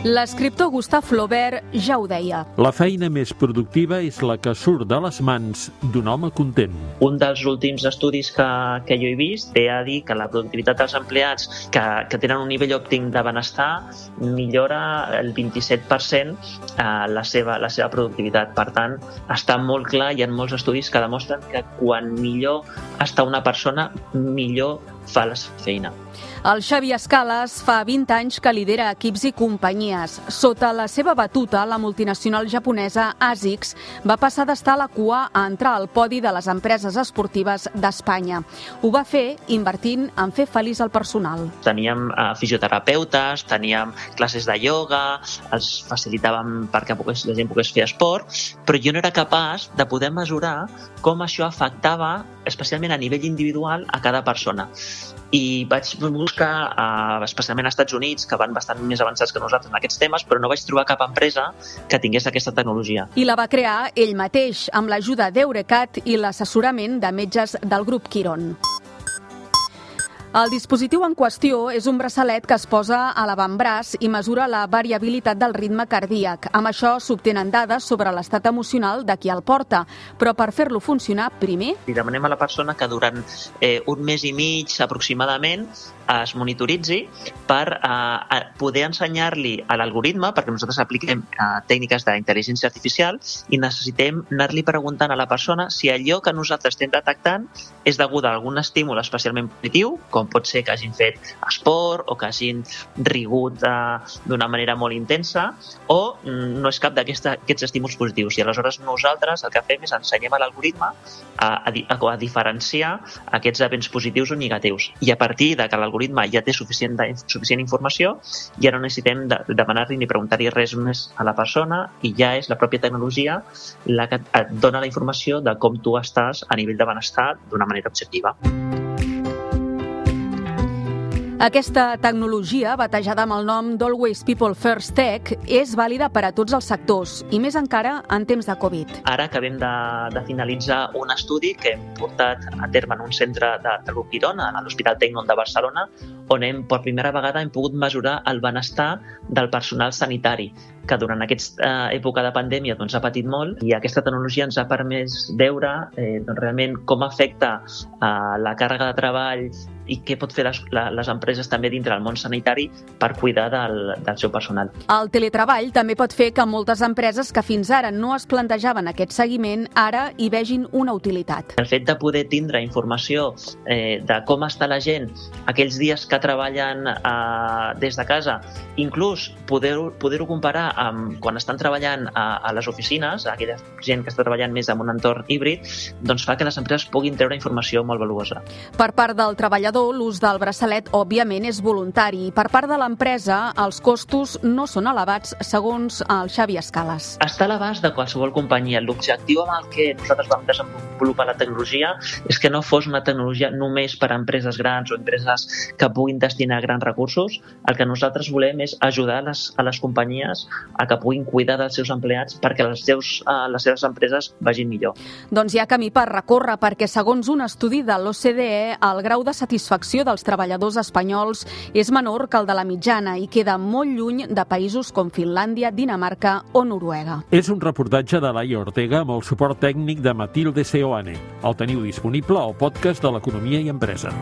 L'escriptor Gustave Flaubert ja ho deia. La feina més productiva és la que surt de les mans d'un home content. Un dels últims estudis que, que jo he vist ve a dir que la productivitat dels empleats que, que tenen un nivell òptim de benestar millora el 27% eh, la, seva, la seva productivitat. Per tant, està molt clar, hi ha molts estudis que demostren que quan millor està una persona, millor fa la feina. El Xavi Escales fa 20 anys que lidera equips i companyies. Sota la seva batuta, la multinacional japonesa ASICS va passar d'estar a la cua a entrar al podi de les empreses esportives d'Espanya. Ho va fer invertint en fer feliç el personal. Teníem uh, fisioterapeutes, teníem classes de ioga, els facilitàvem perquè pogués, la gent pogués fer esport, però jo no era capaç de poder mesurar com això afectava especialment a nivell individual a cada persona i vaig buscar, eh, especialment als Estats Units, que van bastant més avançats que nosaltres en aquests temes, però no vaig trobar cap empresa que tingués aquesta tecnologia. I la va crear ell mateix, amb l'ajuda d'Eurecat i l'assessorament de metges del grup Quiron. El dispositiu en qüestió és un braçalet que es posa a l'avantbraç i mesura la variabilitat del ritme cardíac. Amb això s'obtenen dades sobre l'estat emocional de qui el porta, però per fer-lo funcionar, primer... Li demanem a la persona que durant eh, un mes i mig aproximadament es monitoritzi per eh, poder ensenyar-li a l'algoritme, perquè nosaltres apliquem eh, tècniques d'intel·ligència artificial i necessitem anar-li preguntant a la persona si allò que nosaltres estem detectant és degut a algun estímul especialment positiu, com com pot ser que hagin fet esport o que hagin rigut eh, d'una manera molt intensa o mm, no és cap d'aquests estímuls positius. I aleshores nosaltres el que fem és ensenyem a l'algoritme a, a, a, diferenciar aquests events positius o negatius. I a partir de que l'algoritme ja té suficient, suficient informació, ja no necessitem de, demanar-li ni preguntar-li res més a la persona i ja és la pròpia tecnologia la que et dona la informació de com tu estàs a nivell de benestar d'una manera objectiva. Aquesta tecnologia, batejada amb el nom d'Always People First Tech, és vàlida per a tots els sectors, i més encara en temps de Covid. Ara acabem de, de finalitzar un estudi que hem portat a terme en un centre de, de l'Upiron, a l'Hospital Tecnon de Barcelona, on hem, per primera vegada hem pogut mesurar el benestar del personal sanitari, que durant aquesta eh, època de pandèmia doncs, ha patit molt i aquesta tecnologia ens ha permès veure eh, doncs, realment com afecta eh, la càrrega de treball i què pot fer les, les empreses també dintre del món sanitari per cuidar del, del seu personal. El teletreball també pot fer que moltes empreses que fins ara no es plantejaven aquest seguiment ara hi vegin una utilitat. El fet de poder tindre informació eh, de com està la gent aquells dies que treballen eh, des de casa, inclús poder-ho poder comparar amb quan estan treballant a, a les oficines, aquella gent que està treballant més en un entorn híbrid, doncs fa que les empreses puguin treure informació molt valuosa. Per part del treballador, l'ús del braçalet, òbviament, és voluntari. Per part de l'empresa, els costos no són elevats, segons el Xavi Escales. Està a l'abast de qualsevol companyia. L'objectiu amb el que nosaltres vam desenvolupar la tecnologia és que no fos una tecnologia només per a empreses grans o empreses que puguin destinar grans recursos. El que nosaltres volem és ajudar les, a les companyies a que puguin cuidar dels seus empleats perquè les, seus, uh, les seves empreses vagin millor. Doncs hi ha camí per recórrer perquè, segons un estudi de l'OCDE, el grau de satisfacció dels treballadors espanyols és menor que el de la mitjana i queda molt lluny de països com Finlàndia, Dinamarca o Noruega. És un reportatge de Laia Ortega amb el suport tècnic de Matilde Seoane. El teniu disponible al podcast de l'Economia i Empresa.